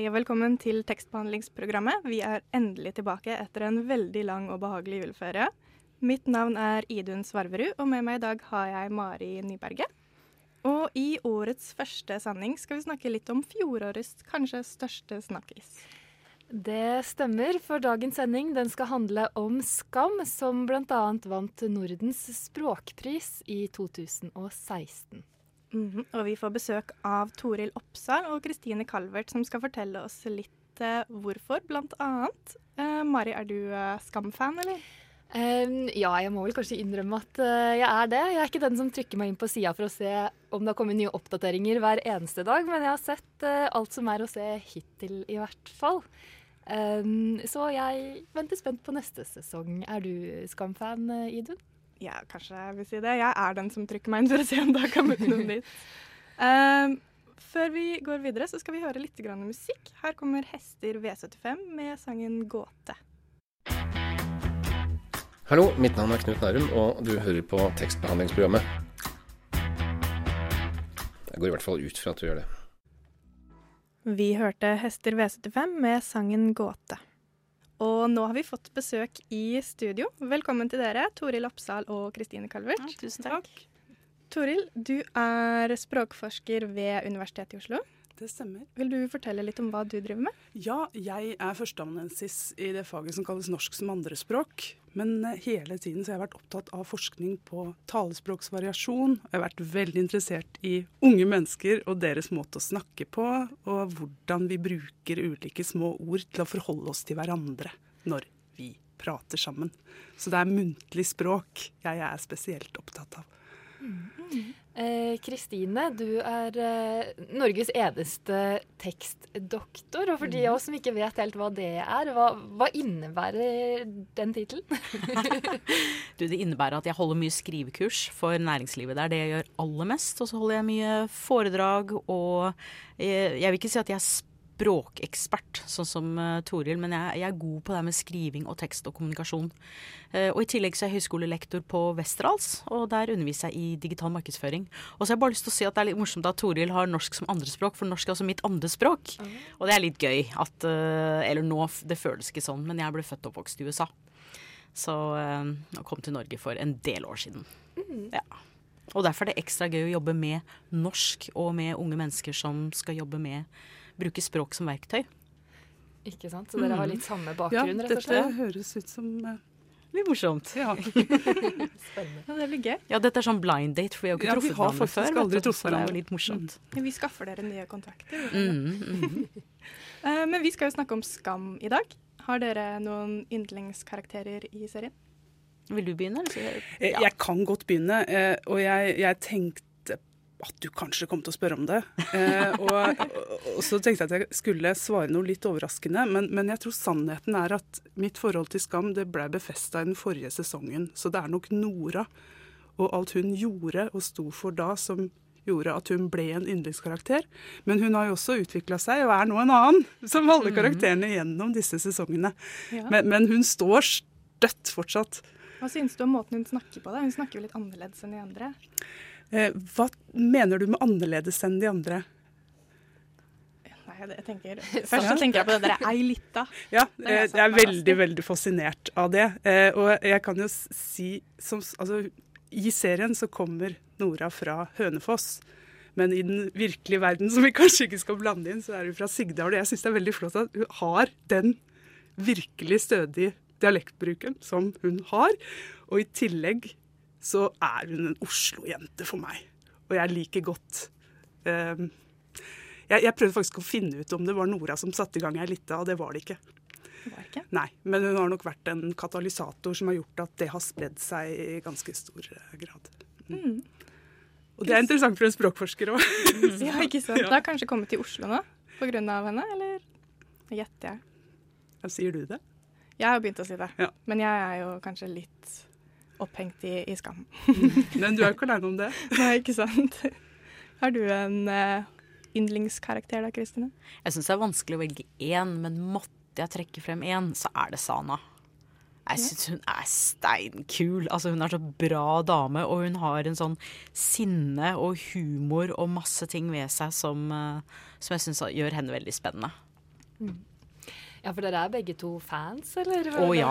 Hei og velkommen til tekstbehandlingsprogrammet. Vi er endelig tilbake etter en veldig lang og behagelig juleferie. Mitt navn er Idun Svarverud, og med meg i dag har jeg Mari Nyberget. Og i årets første sending skal vi snakke litt om fjorårets kanskje største snakkis. Det stemmer, for dagens sending den skal handle om Skam, som bl.a. vant Nordens språkpris i 2016. Mhm, Og vi får besøk av Toril Oppsal og Kristine Calvert, som skal fortelle oss litt eh, hvorfor, blant annet. Eh, Mari, er du eh, Skam-fan, eller? Um, ja, jeg må vel kanskje innrømme at uh, jeg er det. Jeg er ikke den som trykker meg inn på sida for å se om det har kommet nye oppdateringer hver eneste dag, men jeg har sett uh, alt som er å se hittil, i hvert fall. Um, så jeg venter spent på neste sesong. Er du Skam-fan, eh, Idun? Ja, kanskje jeg vil si det. Jeg er den som trykker meg inn for å se om det har kommet noen dit. Um, før vi går videre, så skal vi høre litt grann musikk. Her kommer Hester V75 med sangen 'Gåte'. Hallo, mitt navn er Knut Nærum, og du hører på tekstbehandlingsprogrammet. Jeg går i hvert fall ut fra at du gjør det. Vi hørte Hester V75 med sangen 'Gåte'. Og nå har vi fått besøk i studio. Velkommen til dere, Toril Oppsal og Kristine Calvert. tusen takk. Toril, du er språkforsker ved Universitetet i Oslo. Det stemmer. Vil du fortelle litt om hva du driver med? Ja, jeg er førsteamanuensis i det faget som kalles norsk som andrespråk. Men eh, hele tiden så har jeg vært opptatt av forskning på talespråksvariasjon. Jeg har vært veldig interessert i unge mennesker og deres måte å snakke på, og hvordan vi bruker ulike små ord til å forholde oss til hverandre når vi prater sammen. Så det er muntlig språk jeg er spesielt opptatt av. Eh, Kristine, du er eh, Norges eneste tekstdoktor. Og for de av oss som ikke vet helt hva det er, hva, hva innebærer den tittelen? Det innebærer at jeg holder mye skrivekurs for næringslivet. Det er det jeg gjør aller mest. Og så holder jeg mye foredrag og jeg, Jeg vil ikke si at jeg er språkekspert, sånn som uh, Toril, men jeg, jeg, er god på det med skriving og tekst og kommunikasjon. Uh, og I tillegg så er jeg høyskolelektor på Westerdals, og der underviser jeg i digital markedsføring. Og så har jeg bare lyst til å si at det er litt morsomt at Toril har norsk som andrespråk, for norsk er også mitt andre språk. Mm. Og det er litt gøy at uh, Eller nå, det føles ikke sånn, men jeg ble født og oppvokst i USA. Så og kom til Norge for en del år siden. Mm. Ja. Og derfor er det ekstra gøy å jobbe med norsk og med unge mennesker som skal jobbe med bruke språk som verktøy. Ikke sant? Så dere har litt samme bakgrunn, ja, rett og slett? Ja, dette høres ut som uh, Litt morsomt. Ja. Spennende. Ja, det blir gøy. Ja, dette er sånn blind date, for vi har jo ikke ja, truffet hverandre før. Aldri truffet det er jo litt morsomt. Mm. Vi skaffer dere nye kontakter. Mm, mm. uh, men vi skal jo snakke om Skam i dag. Har dere noen yndlingskarakterer i serien? Vil du begynne? Eller? Ja. Jeg kan godt begynne. Og jeg, jeg tenkte at du kanskje kom til å spørre om det. Eh, og, og, og, så tenkte jeg at jeg skulle svare noe litt overraskende, men, men, jeg tror sannheten er at mitt forhold til Skam det ble befesta i den forrige sesongen. Så det er nok Nora og alt hun gjorde og sto for da, som gjorde at hun ble en yndlingskarakter. Men hun har jo også utvikla seg og er nå en annen, som alle karakterene gjennom disse sesongene. Ja. Men, men hun står støtt fortsatt. Hva syns du om måten hun snakker på? da? Hun snakker jo litt annerledes enn de andre. Eh, hva mener du med annerledes enn de andre? Jeg tenker, Først så tenker jeg på det der ei lita. Ja, jeg, jeg er veldig, veldig fascinert av det. Eh, og jeg kan jo si som, altså, I serien så kommer Nora fra Hønefoss. Men i den virkelige verden, som vi kanskje ikke skal blande inn, så er hun fra Sigdal. Og jeg syns det er veldig flott at hun har den virkelig stødige dialektbruken som hun har. Og i tillegg så er hun en Oslo-jente for meg. Og jeg liker godt um, jeg, jeg, prøvde faktisk å finne ut om det var Nora som satte i gang ei lita, og det var det ikke. Det var ikke? Nei, men hun har nok vært en katalysator som har gjort at det har spredd seg i ganske stor grad. Mm. Mm. Og det er interessant for en språkforsker òg. Ja, ikke sant. Det har kanskje kommet til Oslo nå av henne, eller gjetter jeg. Sier du det? Jeg har begynt å si det, Ja. men jeg er jo kanskje litt opphengt i, i skam. Men du er jo ikke aleine om det. Nei, ikke sant. Har du en uh, yndlingskarakter da, Kristine? Jeg syns det er vanskelig å velge én, men måtte jeg trekke frem én, så er det Sana. Jeg syns hun er steinkul. Altså, hun er så bra dame, og hun har en sånn sinne og humor og masse ting ved seg som, eh, som jeg syns gjør henne veldig spennende. Ja, for dere er begge to fans, eller? Å ja.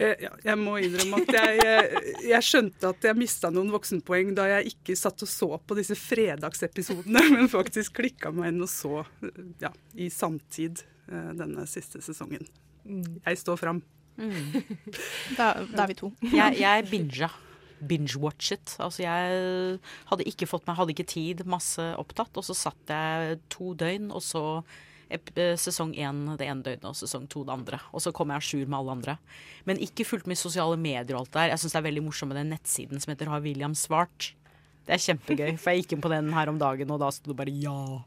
Eh, Ja, jeg må innrømme at jeg, jeg, jeg skjønte at jeg mista noen voksenpoeng da jeg ikke satt og så på disse fredagsepisodene, men faktisk klikka meg inn og så eh, ja, i samtid eh, denne siste sesongen. Jeg står fram. Da, da er vi to. Jeg, jeg binga. Binge-watchet. Altså jeg hadde ikke fått meg, hadde ikke tid, masse opptatt, og så satt jeg to døgn, og så eh, sesong én det ene døgnet og sesong to det andre. Og så kom jeg à jour med alle andre. Men ikke fulgt med sosiale medier og alt der. Jeg syns det er veldig morsomt med den nettsiden som heter Har William svart. Det er kjempegøy, for jeg gikk inn på den her om dagen, og da sto det bare ja.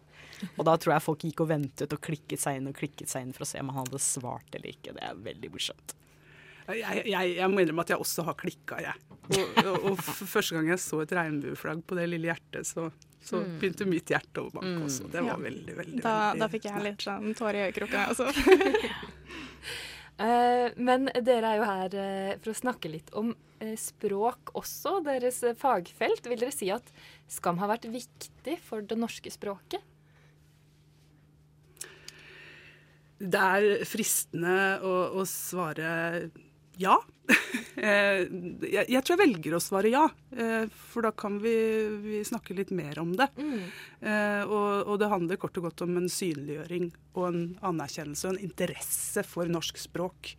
Og da tror jeg folk gikk og ventet og klikket seg inn og klikket seg inn for å se om han hadde svart eller ikke. Det er veldig morsomt. Jeg, jeg, jeg må innrømme at jeg også har klikka, jeg. Og, og, og første gang jeg så et regnbueflagg på det lille hjertet, så, så begynte mitt hjerte å banke også. Det var Ja. veldig, veldig, Da, veldig da fikk jeg litt sånn tårer i øyekroken. Altså. uh, men dere er jo her uh, for å snakke litt om uh, språk også, deres fagfelt. Vil dere si at skam har vært viktig for det norske språket? Det er fristende å, å svare ja. Eh, jeg, tror jeg velger å svare ja, eh, for da kan vi, vi snakke litt mer om det. Mm. og, og det handler kort og godt om en synliggjøring og en anerkjennelse og en interesse for norsk språk,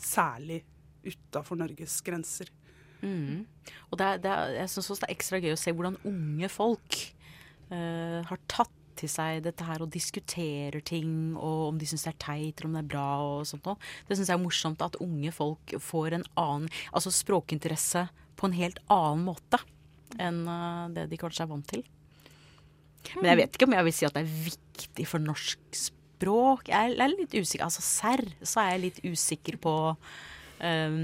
særlig utafor Norges grenser. Mm. Og det er, det er, jeg syns også det er ekstra gøy å se hvordan unge folk uh, har tatt til seg dette her og diskuterer ting, og om de syns det er teit eller om det er bra og sånt noe. Det syns jeg er morsomt at unge folk får en annen altså språkinteresse på en helt annen måte enn eh, det de kanskje er vant til. Men jeg vet ikke om jeg vil si at det er viktig for norsk språk. Jeg er, litt usikker. Altså serr, så er jeg litt usikker på um,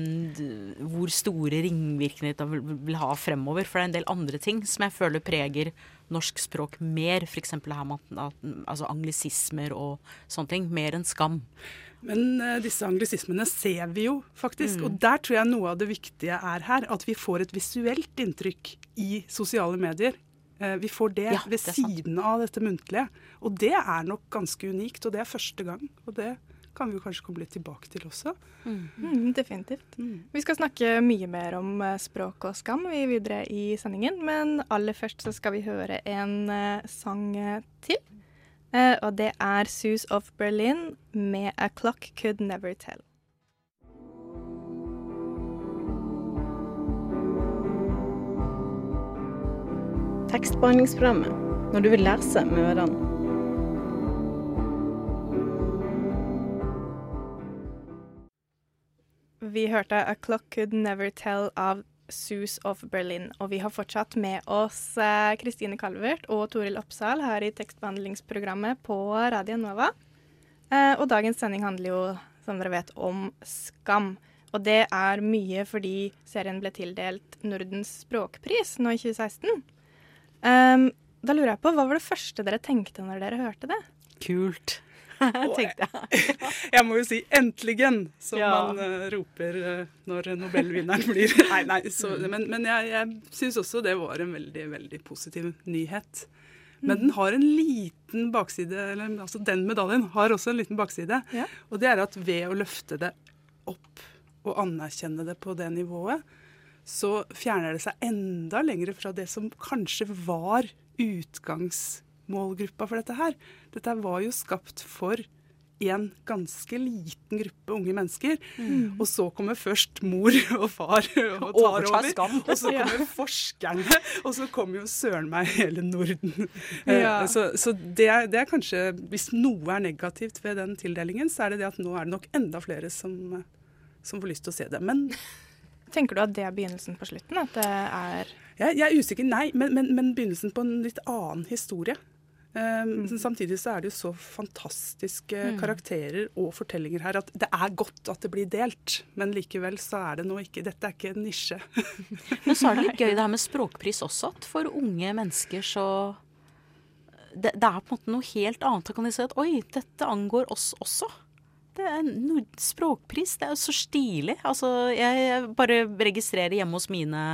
hvor store ringvirkninger det vil, vil ha fremover. For det er en del andre ting som jeg føler preger norsk språk mer. F.eks. her med altså anglisismer og sånne ting. Mer enn skam. Men uh, disse anglisismene ser vi jo faktisk, og der tror jeg noe av det viktige er her. At vi får et visuelt inntrykk i sosiale medier. Uh, vi får det Ja, ved det siden av dette muntlige. Og det er nok ganske unikt, og det er første gang. Og det kan vi kanskje komme litt tilbake til også. Mm, definitivt. Vi skal snakke mye mer om eh, språk og skam vi videre i sendingen, men aller først så skal vi høre en uh, sang eh, til. Uh, og det er Sus of Berlin med A Clock Could Never Tell. Tekstbehandlingsprogrammet. Når du vil lese med ørene. Vi hørte A Clock Could Never Tell av Sus of Berlin. Og vi har fortsatt med oss eh, Kristine Calvert og Toril Oppsal her i tekstbehandlingsprogrammet på Radio Nova. Eh, og dagens sending handler jo, som dere vet, om skam. Og det er mye fordi serien ble tildelt Nordens språkpris nå i 2016. Um, da lurer jeg på, Hva var det første dere tenkte når dere hørte det? Kult. Tenkte jeg. Jeg må jo si 'endeligen', som Ja. man uh, roper uh, når nobelvinneren blir. Nei, nei, så, men, men jeg, jeg syns også det var en veldig, veldig positiv nyhet. Men den har en liten bakside, eller altså den medaljen har også en liten bakside. Ja. Og det er at ved å løfte det opp og anerkjenne det på det nivået, så fjerner det seg enda lenger fra det som kanskje var utgangsmålgruppa for dette her. Dette var jo skapt for en ganske liten gruppe unge mennesker. Og så kommer først mor og far og tar over. skam. Og så kommer forskerne, og så kommer jo søren meg hele Norden. Eh, Ja. Så, så det, er, det er kanskje, hvis noe er negativt ved den tildelingen, så er det det at nå er det nok enda flere som, som får lyst til å se det. Men Tenker du at det er begynnelsen på slutten? At det er Jeg, jeg er usikker, nei, men, men, men begynnelsen på en litt annen historie. Um, Samtidig så er det jo så fantastiske Mm. karakterer og fortellinger her at det er godt at det blir delt. Men likevel så er det nå ikke Dette er ikke en nisje. Men så er det litt gøy det her med språkpris også, at for unge mennesker så det, det er på en måte noe helt annet. Da kan de si at oi, dette angår oss også. Det er nord språkpris, det er jo så stilig. Altså, jeg bare registrerer hjemme hos mine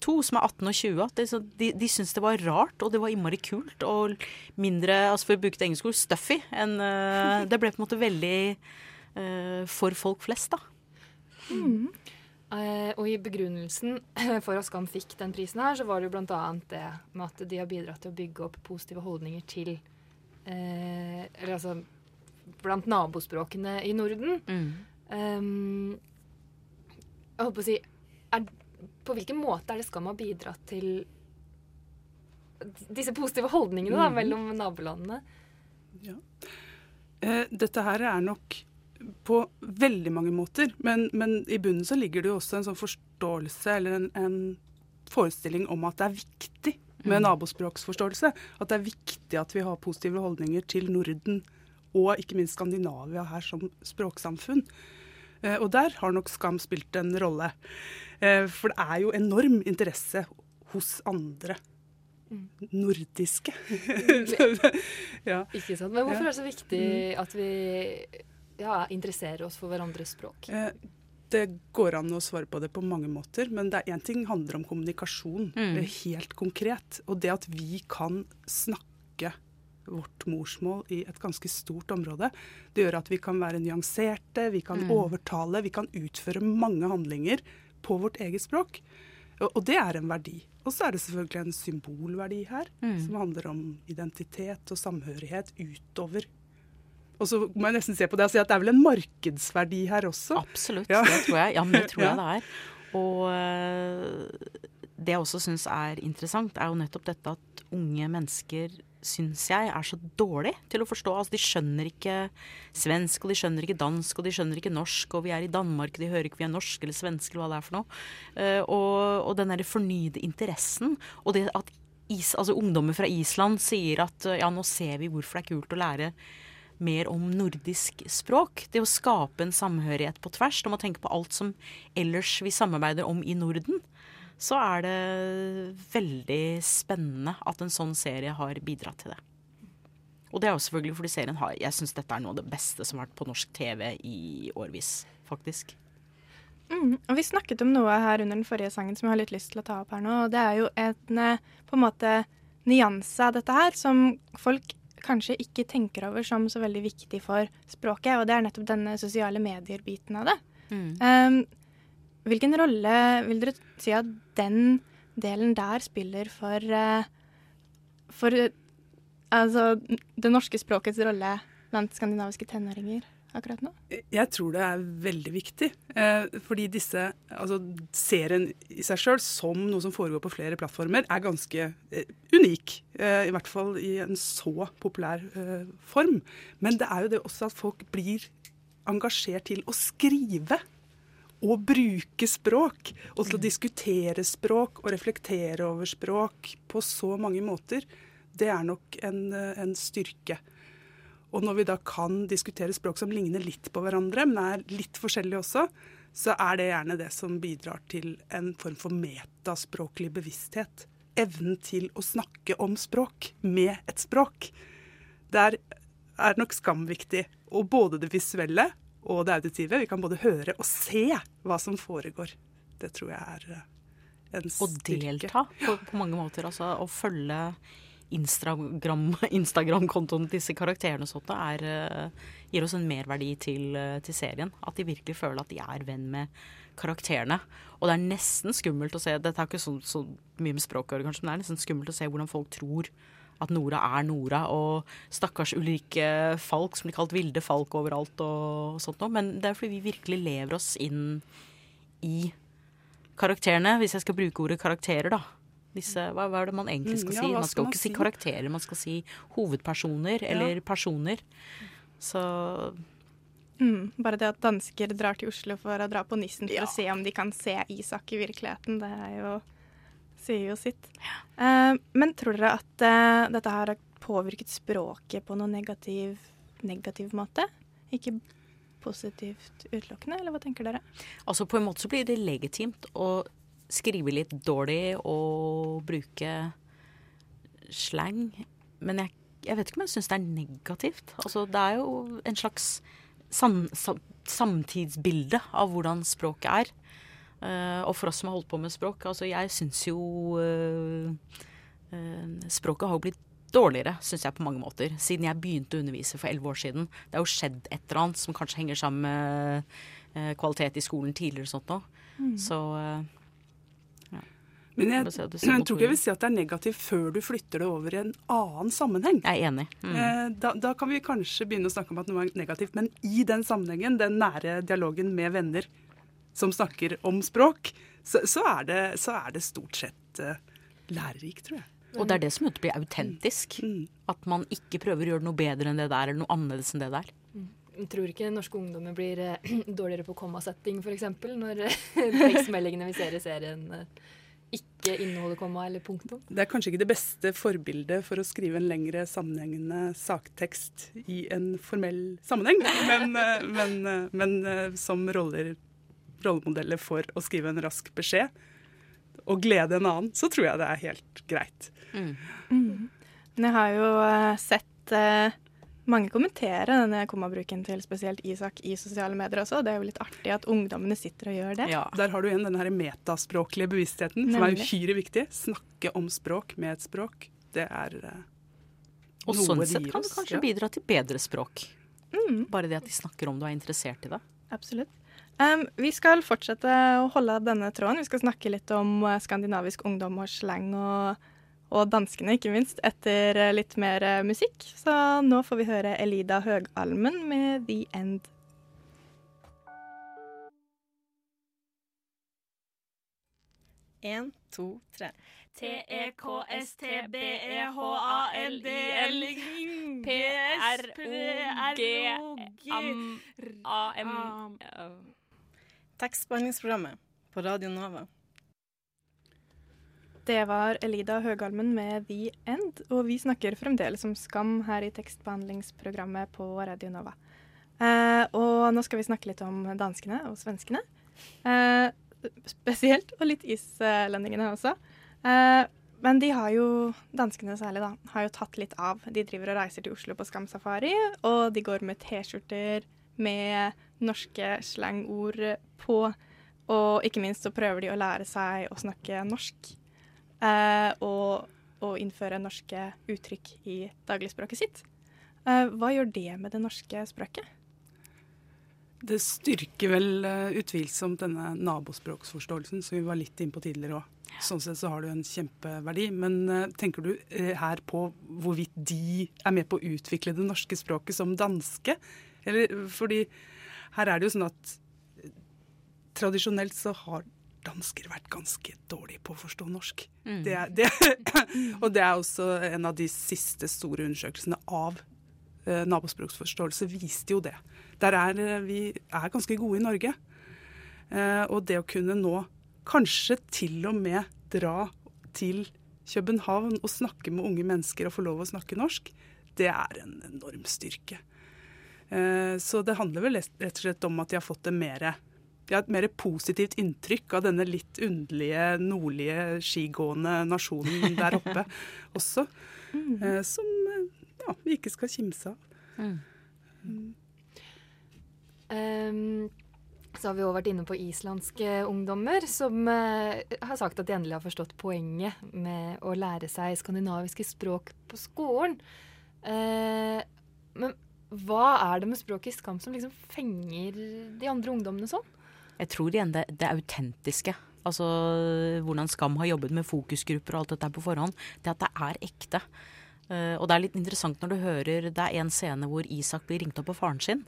to som er 18 og 20, at det, så- de, de syns det var rart, og det var innmari kult. Og mindre, altså for å bruke det engelsk ord, stuffy. enn, uh, det ble på en måte veldig uh, for folk flest, da. Eh, og i begrunnelsen for at Skam fikk den prisen her, så var det jo annet det med at de har bidratt til å bygge opp positive holdninger til Eller altså blant nabospråkene i Norden. Um, jeg holdt på å si er, På hvilken måte er det Skam å bidra til disse positive holdningene da, mellom nabolandene? Eh, dette her er nok på veldig mange måter, men, men i bunnen så ligger det jo også en sånn forståelse eller en, en forestilling om at det er viktig med nabospråksforståelse. At det er viktig at vi har positive holdninger til Norden og ikke minst Skandinavia her som språksamfunn. Eh, og der har nok Skam spilt en rolle. Eh, for det er jo enorm interesse hos andre nordiske. ja. Ikke sant? Men hvorfor er det så viktig at vi ja, interesserer oss for hverandres språk? Eh, Det går an å svare på det på mange måter, men det er én ting handler om kommunikasjon, Mm. helt konkret. Og det at vi kan snakke vårt morsmål i et ganske stort område, det gjør at vi kan være nyanserte, vi kan Mm. overtale, vi kan utføre mange handlinger på vårt eget språk. Og, det er en verdi. Og så er det selvfølgelig en symbolverdi her, Mm. som handler om identitet og samhørighet utover. Og så må jeg nesten se på det og si at det er vel en markedsverdi her også. Absolutt, Ja. det tror jeg. Ja, men det tror jeg det er. Og eh, det jeg også syns er interessant, er jo nettopp dette at unge mennesker syns jeg er så dårlig til å forstå. Altså, de skjønner ikke svensk, og de skjønner ikke dansk, og de skjønner ikke norsk, og vi er i Danmark, og de hører ikke vi er norske eller svenske eller hva det er for noe. Eh, og, og den derre fornyede interessen, og det at is, altså, ungdommer fra Island sier at eh, ja, nå ser vi hvorfor det er kult å lære mer om nordisk språk. Det å skape en samhørighet på tvers. Om å tenke på alt som ellers vi samarbeider om i Norden, så er det veldig spennende at en sånn serie har bidratt til det. Og det er jo selvfølgelig fordi serien har Jeg syns dette er noe av det beste som har vært på norsk TV i årevis, faktisk. Mm. Og Vi snakket om noe her under den forrige sangen som jeg har litt lyst til å ta opp her nå. og Det er jo en eh, på en måte nyanse av dette her som folk kanskje ikke tenker over som så veldig viktig for språket, og det er nettopp denne sosiale medier-biten av det. Um, hvilken rolle vil dere si at den delen der spiller for, eh, for eh, altså, det norske språkets rolle blant skandinaviske tenåringer akkurat nå? Jeg tror det er veldig viktig. Eh, fordi disse Altså serien i seg sjøl, som noe som foregår på flere plattformer, er ganske eh, unik. Eh, I hvert fall i en så populær eh, form. Men det er jo det også at folk blir engasjert til å skrive. Og bruke språk. Og til å diskutere språk og reflektere over språk på så mange måter. Det er nok en, eh, en styrke. Og når vi da kan diskutere språk som ligner litt på hverandre, men er litt forskjellige også, så er det gjerne det som bidrar til en form for metaspråklig bevissthet. Evnen til å snakke om språk med et språk. Der er nok skam viktig. Og både det visuelle og det auditive. Vi kan både høre og se hva som foregår. Det tror jeg er en styrke. Å delta på, på mange måter. Altså å følge Instagram- Instagram-kontoen til disse karakterene og sånt, er, eh, gir oss en merverdi til, eh, til serien. At de virkelig føler at de er venn med karakterene. Og det er nesten skummelt å se Dette er ikke så, så mye med språket å gjøre, kanskje, men det er nesten skummelt å se hvordan folk tror at Nora er Nora, og stakkars Ulrikke Falk, som blir kalt Vilde Falk overalt og sånt noe. Men det er fordi vi virkelig lever oss inn i karakterene, hvis jeg skal bruke ordet karakterer, da. Disse, hva, hva er det man egentlig skal si? ja? Man skal skal man ikke si si? karakterer, man skal si hovedpersoner eller personer. Så Mm, bare det at dansker drar til Oslo for å dra på Nissen for Ja. å se om de kan se Isak i virkeligheten, det er jo sier jo sitt. Uh, men tror dere at uh, dette her har påvirket språket på noen negativ, negativ måte? Ikke positivt utelukkende, eller hva tenker dere? Altså På en måte så blir det legitimt å skrive litt dårlig og bruke slang. Men jeg, jeg vet ikke om jeg syns det er negativt. Altså Det er jo en slags sam, sam, samtidsbilde av hvordan språket er. Eh, og for oss som har holdt på med språk, altså jeg syns jo eh, eh, Språket har jo blitt dårligere, syns jeg på mange måter, siden jeg begynte å undervise for elleve år siden. Det har jo skjedd et eller annet som kanskje henger sammen med kvalitet i skolen tidligere og sånt noe. Så eh, Men jeg, jeg tror ikke jeg vil si at det er negativt før du flytter det over i en annen sammenheng. jeg er enig. Mm. Da, da kan vi kanskje begynne å snakke om at noe er negativt, men i den sammenhengen, den nære dialogen med venner som snakker om språk, så, så, er, det, så er det stort sett uh, lærerikt, tror jeg. Og det er det som gjør at det blir autentisk. Mm. At man ikke prøver å gjøre noe bedre enn det der, eller noe annerledes enn det der. Jeg tror ikke norske ungdommer blir eh, dårligere på kommasetting f.eks. når eh, tekstmeldingene vi ser i serien eh, ikke inneholder komma eller punktum. Det er kanskje ikke det beste forbildet for å skrive en lengre sammenhengende saktekst i en formell sammenheng, men, men, men eh, som roller, rollemodeller for å skrive en rask beskjed og glede en annen, så tror jeg det er helt greit. Men jeg har jo eh, sett eh, mange kommentere denne kommabruken til spesielt Isak i sosiale medier også. Det er jo litt artig at ungdommene sitter og gjør det. Ja. Der har du igjen den her metaspråklige bevisstheten, som er Nemlig. uhyre viktig. Snakke om språk med et språk, det er eh, Og noe sånn de sett kan det kanskje ja. bidra til bedre språk. Mm. Bare det at de snakker om du er interessert i det. Absolutt. Um, vi skal fortsette å holde denne tråden. Vi skal snakke litt om eh, skandinavisk ungdom og slang, og, og danskene, ikke minst, etter eh, litt mer eh, musikk. Så nå får vi høre Elida Høgalmen med The End. Én, to, tre. T-E-K-S-T-B-E-H-A-L-D-L P-R-O-G-M-A-M Tekstbehandlingsprogrammet på Radio Nova. Det var Elida Høgalmen med The End, og vi snakker fremdeles om skam her i tekstbehandlingsprogrammet på Radio Nova. Eh, og nå skal vi snakke litt om danskene og svenskene. Eh, spesielt, og litt islendingene også. Eh, men de har jo, danskene særlig, da, har jo tatt litt av. De driver og reiser til Oslo på Skamsafari, og de går med T-skjorter med norske slangord på. Og ikke minst så prøver de å lære seg å snakke norsk. Eh, og, og innføre norske uttrykk i dagligspråket sitt. Eh, hva gjør det med det norske språket? Det styrker vel eh, utvilsomt denne nabospråksforståelsen som vi var litt innpå tidligere òg. Sånn sett så har du en kjempeverdi. Men eh, tenker du eh, her på hvorvidt de er med på å utvikle det norske språket som danske? Eller fordi her er det jo sånn at eh, tradisjonelt så har dansker vært ganske dårlige på å forstå norsk. Det er, det, og det er også en av de siste store undersøkelsene av eh, nabospråksforståelse viste jo det. Der er eh, vi er ganske gode i Norge. Eh, og det å kunne nå kanskje til og med dra til København og snakke med unge mennesker og få lov å snakke norsk, det er en enorm styrke. Eh, så det handler vel rett og slett om at de har fått det mer, ja, et mer positivt inntrykk av denne litt underlige, nordlige, skigående nasjonen der oppe også. Eh, som eh, ja, vi ikke skal kimse av. Ehm, så har vi også vært inne på islandske ungdommer som uh, har sagt at de endelig har forstått poenget med å lære seg skandinaviske språk på skolen. Uh, men hva er det med språket i Skam som liksom fenger de andre ungdommene sånn? Jeg tror igjen det, det autentiske. Altså hvordan Skam har jobbet med fokusgrupper og alt dette på forhånd. Det at det er ekte. Uh, og det er litt interessant når du hører Det er en scene hvor Isak blir ringt opp av faren sin.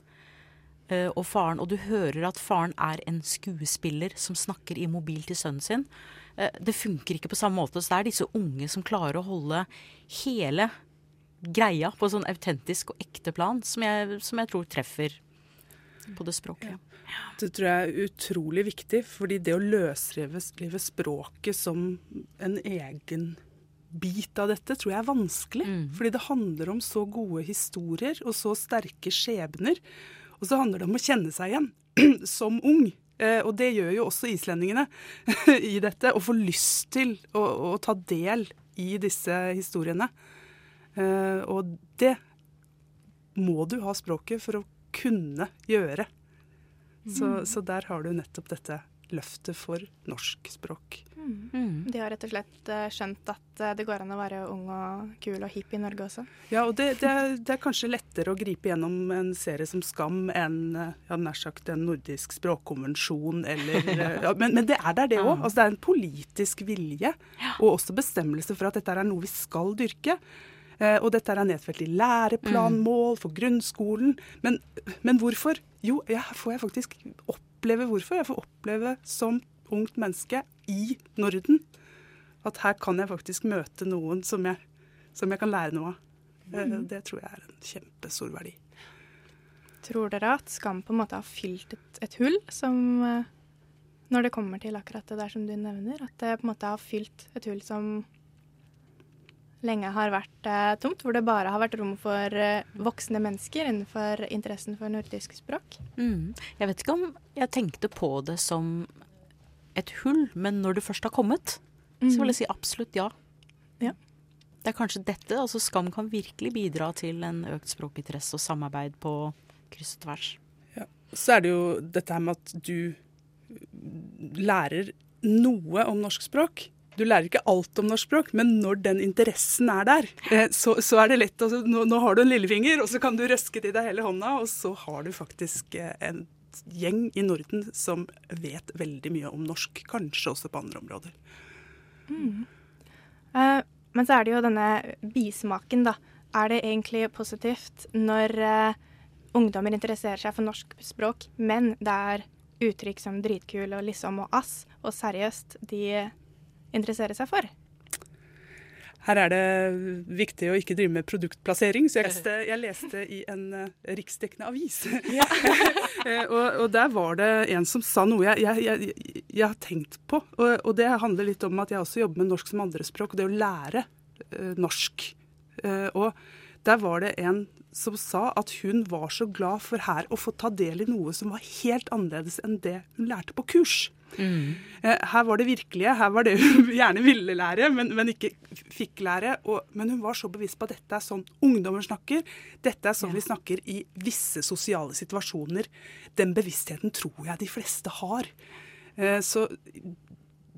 Uh, og, faren, og du hører at faren er en skuespiller som snakker i mobil til sønnen sin. Uh, det funker ikke på samme måte. Så det er disse unge som klarer å holde hele greia på sånn autentisk og ekte plan, som jeg, som jeg tror treffer på det språklige. Det tror jeg er utrolig viktig, fordi det å løsrive språket som en egen bit av dette, tror jeg er vanskelig. Mm. Fordi det handler om så gode historier og så sterke skjebner. Og så handler det om å kjenne seg igjen som ung. Eh, og det gjør jo også islendingene i dette. Å få lyst til å, å ta del i disse historiene. Eh, og det må du ha språket for å kunne gjøre. Så, så der har du nettopp dette løftet for norsk språk. Mm. De har rett og slett eh, skjønt at eh, det går an å være ung og kul og hipp i Norge også. Ja, og det, det, er, det er kanskje lettere å gripe gjennom en serie som Skam enn ja, nær sagt en nordisk språkkonvensjon eller ja, men, men det er der, det òg. Altså, det er en politisk vilje og også bestemmelse for at dette er noe vi skal dyrke. Eh, og dette er nedfelt i læreplanmål for grunnskolen. Men, men hvorfor? Jo, jeg, får jeg faktisk oppleve hvorfor. Jeg får oppleve som ungt menneske i Norden at her kan jeg faktisk møte noen som jeg, som jeg kan lære noe av. Eh, Det tror jeg er en kjempestor verdi. Tror dere at Skam på en måte har fylt et, et hull som eh, Når det kommer til akkurat det der som du nevner, at det på en måte har fylt et hull som lenge har vært eh, tomt, hvor det bare har vært rom for eh, voksne mennesker innenfor interessen for nordisk språk? Mm. Jeg vet ikke om jeg tenkte på det som et hull, men når det først har kommet, så vil jeg si absolutt ja. Ja. Det er kanskje dette. altså Skam kan virkelig bidra til en økt språkinteresse og samarbeid på kryss og tvers. Så er det jo dette her med at du lærer noe om norsk språk. Du lærer ikke alt om norsk språk, men når den interessen er der, eh, så, så er det lett. Altså, nå, nå har du en lillefinger, og så kan du røske til deg hele hånda, og så har du faktisk eh, en gjeng i Norden som vet veldig mye om norsk, kanskje også på andre områder. Eh, men så er det jo denne bismaken, da. Er det egentlig positivt når uh, ungdommer interesserer seg for norsk språk, men det er uttrykk som dritkul og liksom og ass og seriøst de interesserer seg for? Her er det viktig å ikke drive med produktplassering, så jeg leste, jeg leste i en eh, riksdekkende avis. Eh, og, og der var det en som sa noe jeg, jeg, jeg, jeg har tenkt på. Og, og det handler litt om at jeg også jobber med norsk som andrespråk, og det å lære uh, norsk. Uh, og der var det en som sa at hun var så glad for her å få ta del i noe som var helt annerledes enn det hun lærte på kurs. Eh, Her var det virkelige, her var det hun gjerne ville lære, men, men ikke fikk lære. Og, men hun var så bevisst på at dette er sånn ungdommer snakker. Dette er sånn vi snakker i visse sosiale situasjoner. Den bevisstheten tror jeg de fleste har. Eh, Så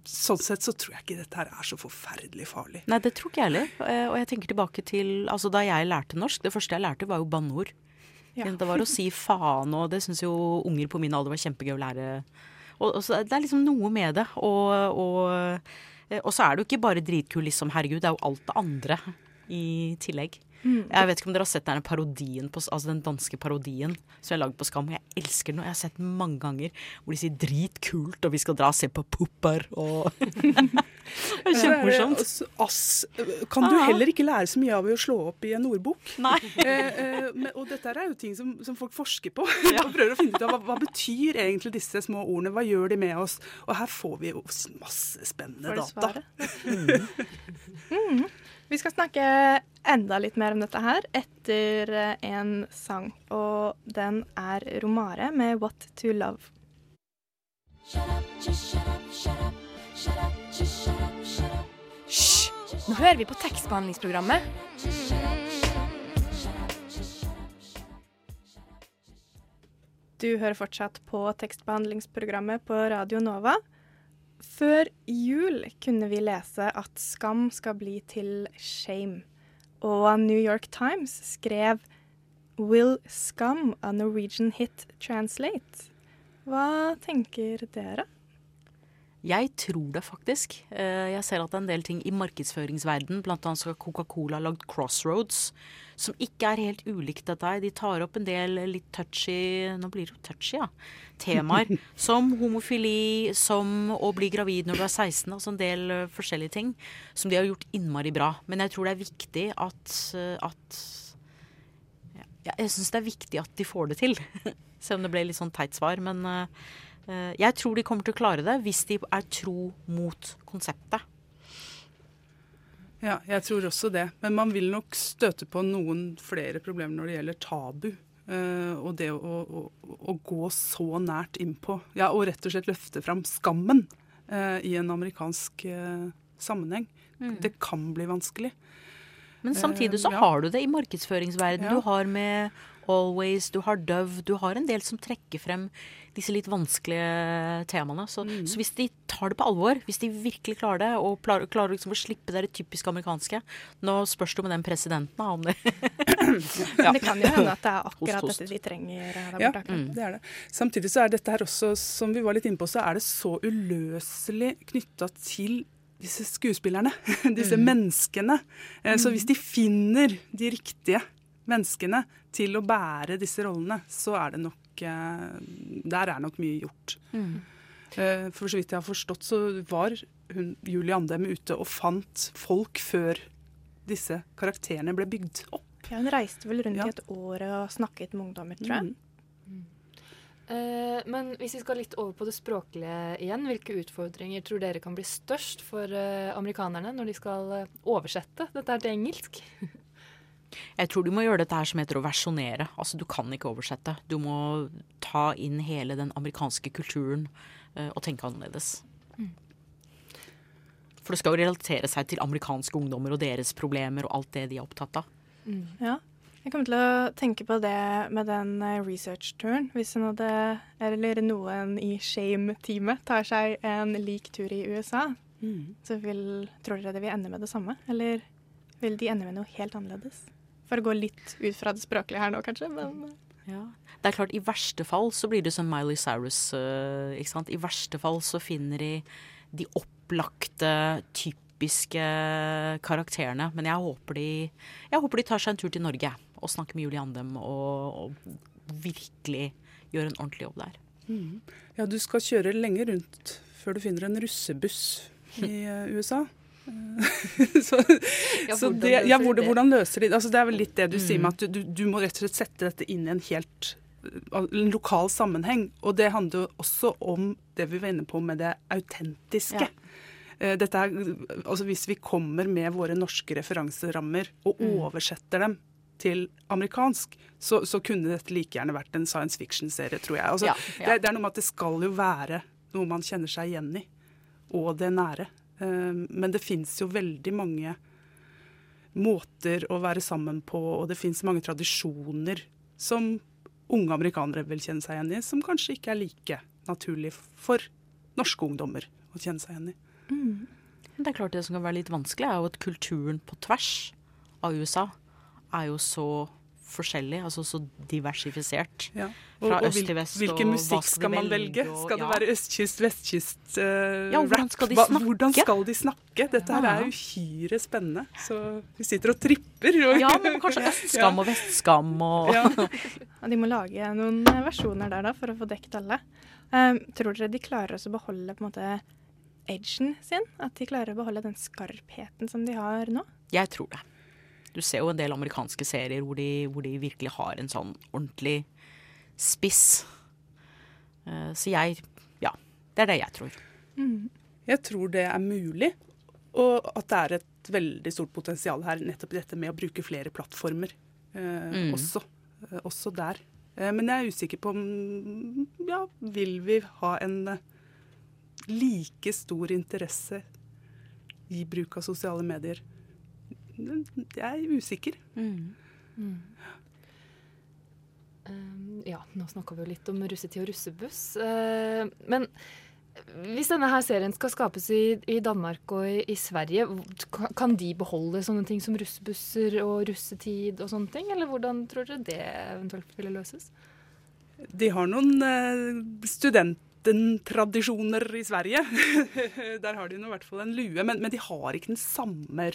sånn sett så tror jeg ikke dette her er så forferdelig farlig. Nei, det tror ikke jeg heller. Eh, Og jeg tenker tilbake til altså da jeg lærte norsk. Det første jeg lærte, var jo banneord. Ja. Det var å si faen, og det syns jo unger på min alder var kjempegøy å lære. Og, og så det er liksom noe med det. Og, og, eh, og så er det jo ikke bare dritkul, liksom. Herregud, det er jo alt det andre i tillegg. Jeg vet ikke om dere har sett den parodien på, altså den danske parodien som jeg har lagd på Skam. Jeg elsker den, og jeg har sett den mange ganger. Hvor de sier 'dritkult', og 'vi skal dra og se på pupper' og Det er Kjempemorsomt. Også Ass kan du heller ikke lære så mye av å slå opp i en ordbok. Nei. Eh, eh, og dette er jo ting som, som folk forsker på. og prøver å finne ut av hva, hva betyr egentlig disse små ordene. Hva gjør de med oss? Og her får vi jo masse spennende data. svaret? Mm. Vi skal snakke enda litt mer om dette her etter eh, en sang, og den er Romare med 'What to Love'. Hysj! Nå hører vi på tekstbehandlingsprogrammet. Du hører fortsatt på tekstbehandlingsprogrammet på Radio Nova. Før jul kunne vi lese at skam skal bli til shame. Og New York Times skrev Will Scum, a Norwegian hit, translate? Hva tenker dere? Jeg tror det faktisk. Eh, Jeg ser at det er en del ting i markedsføringsverden, blant annet så har Coca-Cola lagd Crossroads, som ikke er helt ulikt dette. her. De tar opp en del litt touchy Nå blir det jo touchy, ja. Temaer. som homofili, som å bli gravid når du er 16, altså en del eh, forskjellige ting. Som de har gjort innmari bra. Men jeg tror det er viktig at, eh, at ja, Jeg syns det er viktig at de får det til. Selv om det ble litt sånn teit svar. Men jeg tror de kommer til å klare det hvis de er tro mot konseptet. Ja, jeg tror også det. Men man vil nok støte på noen flere problemer når det gjelder tabu. Uh, og det å, å, å gå så nært innpå, ja, og rett og slett løfte fram skammen uh, i en amerikansk uh, sammenheng. Det kan bli vanskelig. Men samtidig så Eh, ja. har du det i markedsføringsverdenen. Ja. Du har med Always, du har Dove, du har en del som trekker frem disse litt vanskelige temaene. Så, Mm. så hvis de tar det på alvor, hvis de virkelig klarer det, og klarer, klarer liksom å slippe det typisk amerikanske Nå spørs det med den presidenten, da, om det ja. det kan jo hende at det er akkurat Host, host. dette de trenger der borte. Ja, mm. det er det. Samtidig så er dette her også, som vi var litt inne på, så er det så uløselig knytta til disse skuespillerne. disse menneskene. Eh, Så hvis de finner de riktige menneskene til å bære disse rollene, så er det nok eh, Der er nok mye gjort. Mm. For så vidt jeg har forstått, så var hun, Julie Andem ute og fant folk før disse karakterene ble bygd opp. Ja, hun reiste vel rundt Ja. i et år og snakket med ungdommer, tror jeg. Mm. Eh, men hvis vi skal litt over på det språklige igjen, hvilke utfordringer tror dere kan bli størst for eh, amerikanerne når de skal eh, oversette dette til engelsk? Jeg tror du må gjøre dette her som heter å versjonere. Altså, du kan ikke oversette. Du må ta inn hele den amerikanske kulturen uh, og tenke annerledes. For det skal jo relatere seg til amerikanske ungdommer og deres problemer og alt det de er opptatt av. Ja. Jeg kommer til å tenke på det med den researchturen research-turen. Hvis hadde, eller noen i Shame-teamet tar seg en lik tur i USA, Mm. så vil, tror dere det vil ende med det samme? Eller vil de ende med noe helt annerledes? For å gå litt ut fra det språklige her nå, kanskje. Men Ja. Det er klart, i verste fall så blir det som Miley Cyrus. uh, ikke sant? I verste fall så finner de de opplagte, typiske karakterene. Men jeg håper de, jeg håper de tar seg en tur til Norge og snakker med Julie Andem og, og virkelig gjør en ordentlig jobb der. Ja, du skal kjøre lenge rundt før du finner en russebuss i eh, USA. Så Ja, så det, ja, hvordan, hvordan løser de det? Altså, det er vel litt det du sier Mm. med at du, du, må rett og slett sette dette inn i en helt eh, en lokal sammenheng. Og det handler jo også om det vi var inne på med det autentiske. Ja. Eh, Dette er, altså hvis vi kommer med våre norske referanserammer og Mm. oversetter dem til amerikansk, så, så kunne dette like gjerne vært en science fiction-serie, tror jeg. Altså, ja. Det, det er noe med at det skal jo være noe man kjenner seg igjen i, og det nære. Eh, Men det fins jo veldig mange måter å være sammen på, og det fins mange tradisjoner som unge amerikanere vil kjenne seg igjen i, som kanskje ikke er like naturlig for norske ungdommer å kjenne seg igjen i. Men det er klart det som kan være litt vanskelig, er jo at kulturen på tvers av USA er jo så forskjellig, altså så diversifisert. Ja. Fra og øst til vest, Hvilken og musikk skal skal man velge, og- Skal det ja. være østkyst, vestkyst, uh, Ja, og hvordan skal de Hva- snakke? Hvordan skal de snakke? Dette her er uhyre spennende. Så vi sitter og tripper. Og, Ja, men kanskje østskam og vestskam og Ja. ja, de må lage noen eh, versjoner der da, for å få dekket alle. Um, tror dere de klarer å beholde på en måte edgen sin? At de klarer å beholde den skarpheten som de har nå? Jeg tror det. Du ser jo en del amerikanske serier hvor de, hvor de virkelig har en sånn ordentlig spiss. Eh, Så jeg Ja. Det er det jeg tror. Jeg tror det er mulig, og at det er et veldig stort potensial her nettopp dette med å bruke flere plattformer eh, Mm. også, eh, også der. Eh, men jeg er usikker på om ja, vil vi ha en eh, like stor interesse i bruk av sosiale medier. Jeg er usikker. Um, ja, nå snakka vi jo litt om russetid og russebuss. Uh, men hvis denne her serien skal skapes i, i Danmark og i, i Sverige, kan de beholde sånne ting som russebusser og russetid og sånne ting? Eller hvordan tror dere det eventuelt ville løses? De har noen eh, studententradisjoner i Sverige. Der har de nå i hvert fall en lue, men, men de har ikke den samme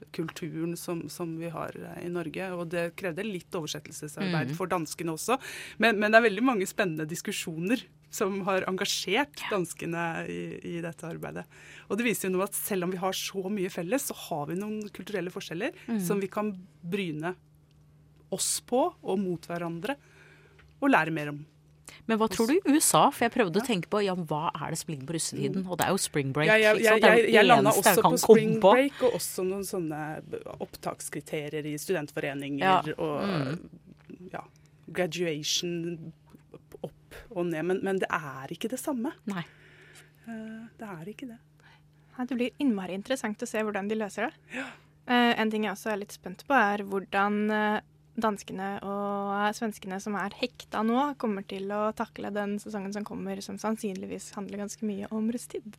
russekulturen som, som vi har eh, i Norge. Og det krevde litt oversettelsesarbeid Mm. for danskene også. Men, men det er veldig mange spennende diskusjoner som har engasjert danskene i, i dette arbeidet. Og det viser jo nå at selv om vi har så mye felles, så har vi noen kulturelle forskjeller som vi kan bryne oss på og mot hverandre. og lære mer om. Men hva tror du i USA? For jeg prøvde å tenke på ja, hva er det som ligger på russetiden? Og det er jo spring break. Jeg, jeg, jeg, jeg, jeg landa også jeg på spring på. break, og også noen sånne opptakskriterier i studentforeninger Ja. og ja, graduation opp og ned. Men, men det er ikke det samme. Nei. Eh, Det er ikke det. Nei, Det blir innmari interessant å se hvordan de løser det. Ja. en ting jeg også er litt spent på, er hvordan eh, danskene og svenskene som er hekta nå, kommer til å takle den sesongen som kommer, som sannsynligvis handler ganske mye om russetid.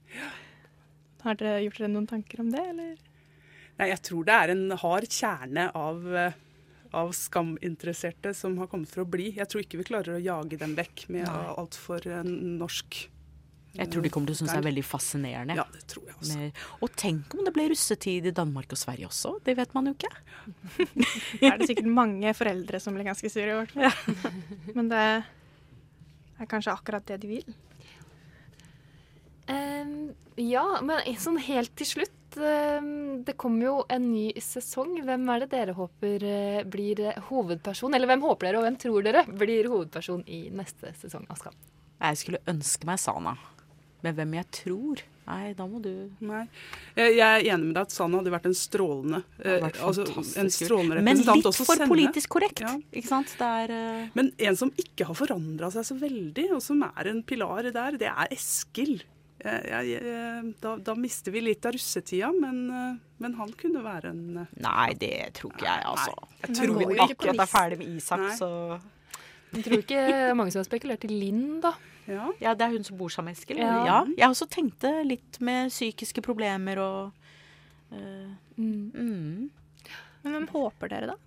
Har dere gjort dere noen tanker om det, eller? Nei, jeg tror det er en hard kjerne av, eh, av skaminteresserte som har kommet for å bli. Jeg tror ikke vi klarer å jage dem vekk med altfor uh, norsk Jeg tror de kommer til å synes det er veldig fascinerende. Ja, det tror jeg også. Med, og tenk om det ble russetid i Danmark og Sverige også. Det vet man jo ikke. Er det sikkert mange foreldre som blir ganske sure, i hvert fall. Men det er kanskje akkurat det de vil. Um, ja, men sånn helt til slutt um, Det kommer jo en ny sesong. Hvem er det dere håper uh, blir eh, hovedperson? Eller hvem håper dere, og hvem tror dere blir hovedperson i neste sesong av Skam? Jeg skulle ønske meg Sana. Men hvem jeg tror Nei, da må du Nei. Jeg jeg er enig med deg at Sanna hadde vært en strålende, eh, vært altså, en strålende representant. Men litt for sende. politisk korrekt. Ja. Ikke sant? Det er uh... Men en som ikke har forandra seg så veldig, og som er en pilar der, det er Eskil. Jeg, jeg, jeg, da, da mister vi litt av russetida, men, eh, men han kunne være en eh, Nei, det tror ikke jeg, altså. Nei, jeg tror ikke Akkurat er ferdig med Isak, Nei. så Jeg tror ikke mange som har spekulert i Linn, da. Ja. Ja, det er hun som bor sammen med Eskil. Ja. Ja. Jeg også tenkte litt med psykiske problemer og uh, mm. Men hvem håper dere, da?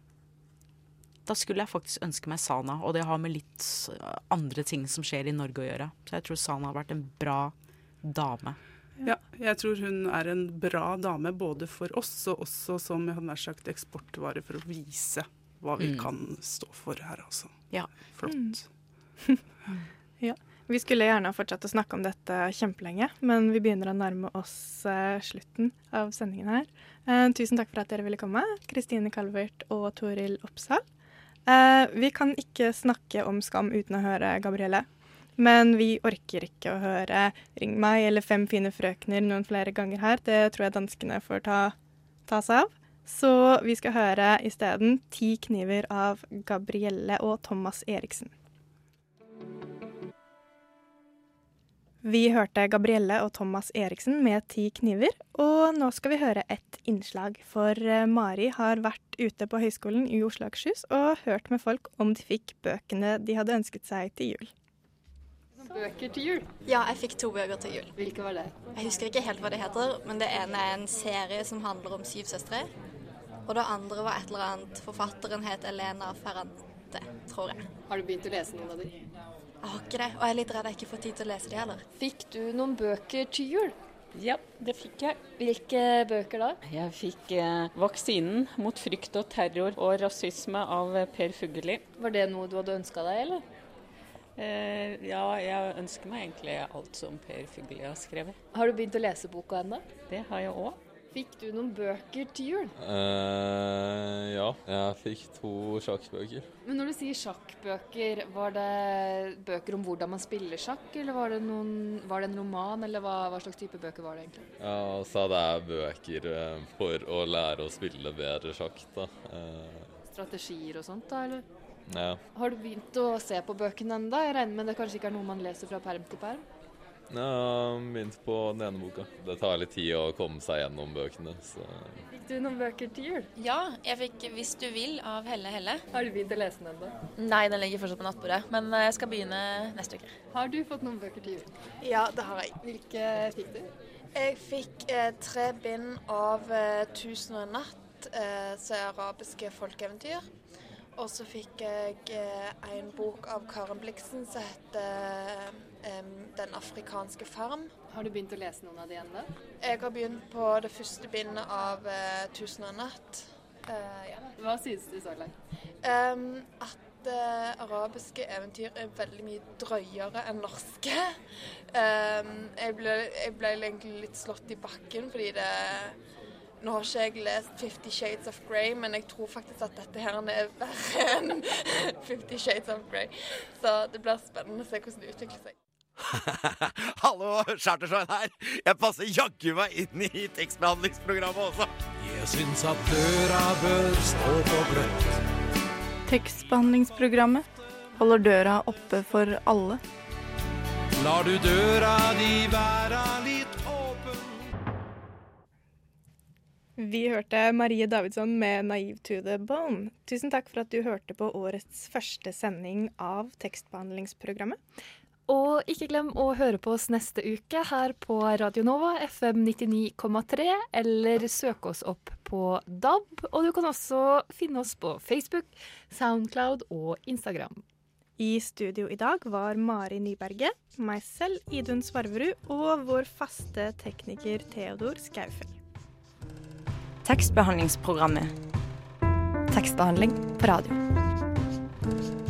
Da skulle jeg faktisk ønske meg Sana, og det har med litt eh, andre ting som skjer i Norge å gjøre. Så jeg tror Sana har vært en bra dame. ja. Jeg tror hun er en bra dame både for oss og også som jeg hadde nær sagt eksportvare for å vise hva vi Mm. kan stå for her, altså. Ja. Flott. Vi skulle gjerne fortsatt å snakke om dette kjempelenge, men vi begynner å nærme oss eh, slutten av sendingen her. Eh, tusen takk for at dere ville komme, Kristine Calvert og Toril Oppsal. Eh, vi kan ikke snakke om Skam uten å høre Gabrielle. Men vi orker ikke å høre 'Ring meg' eller 'Fem fine frøkner' noen flere ganger her. Det tror jeg danskene får ta, ta seg av. Så vi skal høre isteden 'Ti kniver' av Gabrielle og Thomas Eriksen. Vi hørte Gabrielle og Thomas Eriksen med Ti kniver, og nå skal vi høre et innslag. For eh, Mari har vært ute på Høgskolen i Oslo og Akershus og hørt med folk om de fikk bøkene de hadde ønsket seg til jul. Bøker til jul. Ja, jeg fikk to bøker til jul. Hvilke var det? Jeg husker ikke helt hva det heter, men det ene er en serie som handler om syv søstre. Og det andre var et eller annet Forfatteren het Elena Ferrante, tror jeg. Har du begynt å lese noen av de? Jeg har ikke det, og jeg er litt redd jeg ikke får tid til å lese de heller. Fikk du noen bøker til jul? Ja, det fikk jeg. Hvilke bøker da? Jeg fikk eh, 'Vaksinen mot frykt og terror og rasisme' av eh, Per Fugelli. Var det noe du hadde ønska deg, eller? Eh, ja, jeg ønsker meg egentlig alt som Per Fugelli har skrevet. Har du begynt å lese boka ennå? Det har jeg òg. Fikk du noen bøker til jul? Uh, ja, jeg fikk to sjakkbøker. Men når du sier sjakkbøker, var det bøker om hvordan man spiller sjakk, eller var det, noen, var det en roman, eller hva, hva slags type bøker var det egentlig? Ja, altså så er bøker eh, for å lære å spille bedre sjakk, da. Uh. Strategier og sånt, da, eller? ja. Har du begynt å se på bøkene ennå? Jeg regner med det kanskje ikke er noe man leser fra perm til perm? Jeg har begynt på den ene boka. Det tar litt tid å komme seg gjennom bøkene, så Fikk du noen bøker til jul? Ja, jeg fikk 'Hvis du vil' av Helle Helle. Har du begynt å lese den ennå? Nei, den ligger fortsatt på nattbordet, men eh, jeg skal begynne neste uke. Har du fått noen bøker til jul? Ja, det har jeg. Hvilke fikk du? Jeg fikk eh, tre bind av eh, 'Tusen og en natt', eh, så er arabiske folkeeventyr. Og så fikk jeg eh, en bok av Karen Bliksen som heter eh, 'Den afrikanske farm'. Har du begynt å lese noen av de ennå? Jeg har begynt på det første bindet av eh, 'Tusen og natt'. Eh, ja. Hva synes du så langt? Ehm, at eh, arabiske eventyr er veldig mye drøyere enn norske. Jeg, ble, jeg ble egentlig litt slått i bakken fordi det Nå har ikke jeg lest 'Fifty Shades of Grey', men jeg tror faktisk at dette her er verre enn 'Fifty Shades of Grey'. Så det blir spennende å se hvordan det utvikler seg. Hallo, Chartersveien her. Jeg passer jaggu meg inn i tekstbehandlingsprogrammet også. Jeg syns at døra bør stå på gløtt. Tekstbehandlingsprogrammet holder døra oppe for alle. Lar du døra di være litt åpen Vi hørte Marie Davidsson med 'Naive to the Bone'. Tusen takk for at du hørte på årets første sending av tekstbehandlingsprogrammet. Og ikke glem å høre på oss neste uke her på Radio Nova FM 99,3, eller søke oss opp på DAB. Og du kan også finne oss på Facebook, Soundcloud og Instagram. I studio i dag var Mari Nyberget, meg selv, Idun Svarverud, og vår faste tekniker Theodor Skaufell. Tekstbehandlingsprogrammet. Tekstbehandling på radio.